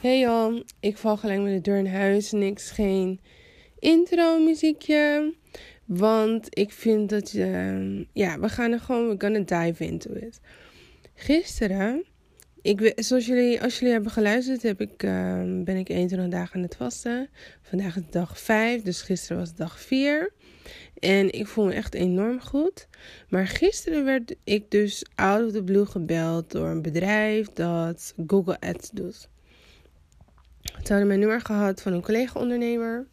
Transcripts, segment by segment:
Hey joh, ik val gelijk met de deur in huis. Niks, geen intro muziekje. Want ik vind dat, uh, ja, we gaan er gewoon, we're gonna dive into it. Gisteren, ik, zoals jullie, als jullie hebben geluisterd, heb ik, uh, ben ik 21 dagen aan het vasten. Vandaag is dag 5, dus gisteren was dag 4. En ik voel me echt enorm goed. Maar gisteren werd ik dus out of the blue gebeld door een bedrijf dat Google Ads doet. Ze hadden mijn nummer gehad van een collega-ondernemer.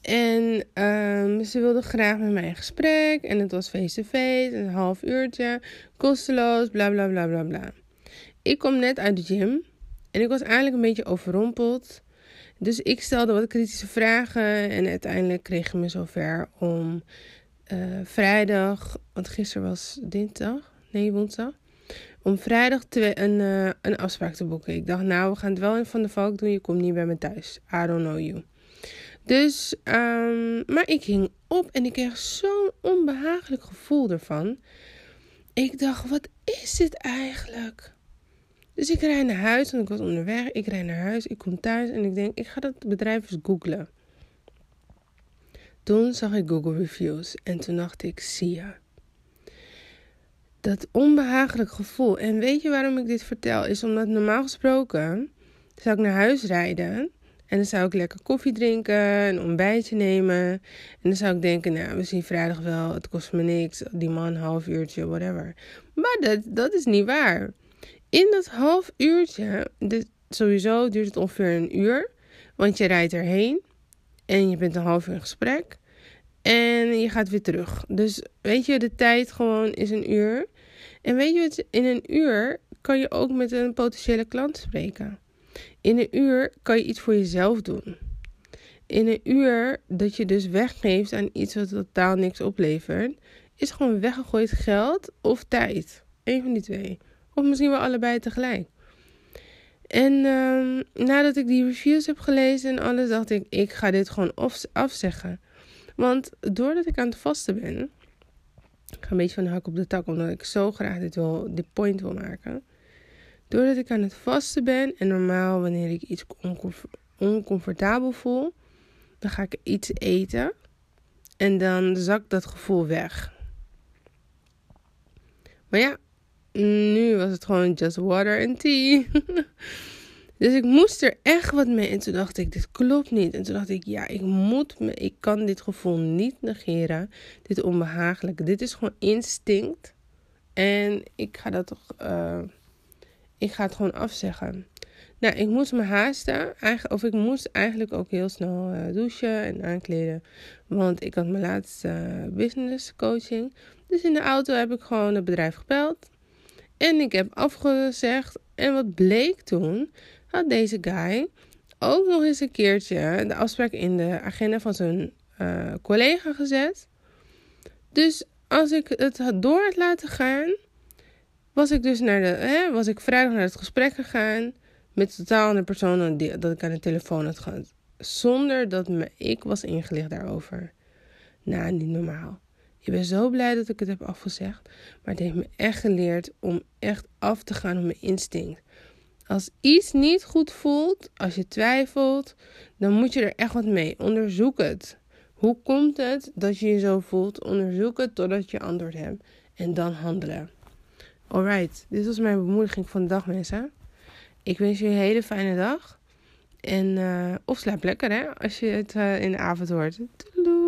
En um, ze wilden graag met mij in gesprek. En het was face-to-face, een half uurtje, kosteloos, bla bla bla bla bla. Ik kom net uit de gym en ik was eigenlijk een beetje overrompeld. Dus ik stelde wat kritische vragen en uiteindelijk kreeg ik me zover om uh, vrijdag, want gisteren was dinsdag, nee woensdag, om vrijdag een, uh, een afspraak te boeken. Ik dacht, nou, we gaan het wel in Van de Valk doen. Je komt niet bij me thuis. I don't know you. Dus, um, maar ik ging op en ik kreeg zo'n onbehagelijk gevoel ervan. Ik dacht, wat is dit eigenlijk? Dus ik rijd naar huis, want ik was onderweg. Ik rijd naar huis, ik kom thuis en ik denk, ik ga dat bedrijf eens googlen. Toen zag ik Google Reviews en toen dacht ik, zie je dat onbehagelijk gevoel. En weet je waarom ik dit vertel? Is omdat normaal gesproken zou ik naar huis rijden. En dan zou ik lekker koffie drinken, een ontbijtje nemen. En dan zou ik denken, nou, we zien vrijdag wel, het kost me niks. Die man, half uurtje, whatever. Maar dat, dat is niet waar. In dat half uurtje, dit, sowieso duurt het ongeveer een uur. Want je rijdt erheen en je bent een half uur in gesprek. En je gaat weer terug. Dus weet je, de tijd gewoon is een uur. En weet je, in een uur kan je ook met een potentiële klant spreken. In een uur kan je iets voor jezelf doen. In een uur dat je dus weggeeft aan iets wat totaal niks oplevert, is gewoon weggegooid geld of tijd. Een van die twee. Of misschien wel allebei tegelijk. En um, nadat ik die reviews heb gelezen en alles, dacht ik, ik ga dit gewoon afzeggen. Want doordat ik aan het vasten ben, ik ga een beetje van de hak op de tak, omdat ik zo graag dit, wil, dit point wil maken. Doordat ik aan het vasten ben en normaal wanneer ik iets oncomfortabel voel, dan ga ik iets eten en dan zakt dat gevoel weg. Maar ja, nu was het gewoon just water and tea. Dus ik moest er echt wat mee. En toen dacht ik, dit klopt niet. En toen dacht ik, ja, ik moet me, ik kan dit gevoel niet negeren. Dit onbehagelijke. Dit is gewoon instinct. En ik ga dat toch, uh, ik ga het gewoon afzeggen. Nou, ik moest me haasten. Of ik moest eigenlijk ook heel snel uh, douchen en aankleden. Want ik had mijn laatste uh, business coaching. Dus in de auto heb ik gewoon het bedrijf gebeld. En ik heb afgezegd. En wat bleek toen? Had deze guy ook nog eens een keertje de afspraak in de agenda van zijn uh, collega gezet. Dus als ik het door had laten gaan, was ik dus naar de, hè, was ik vrijdag naar het gesprek gegaan met totaal andere personen die, dat ik aan de telefoon had gehad. Zonder dat me, ik was ingelicht daarover. Nou, niet normaal. Ik ben zo blij dat ik het heb afgezegd. Maar het heeft me echt geleerd om echt af te gaan op mijn instinct. Als iets niet goed voelt, als je twijfelt, dan moet je er echt wat mee. Onderzoek het. Hoe komt het dat je je zo voelt? Onderzoek het totdat je antwoord hebt. En dan handelen. Alright, dit was mijn bemoediging van de dag, mensen. Ik wens je een hele fijne dag. En, uh, of slaap lekker, hè, als je het uh, in de avond hoort. Doei.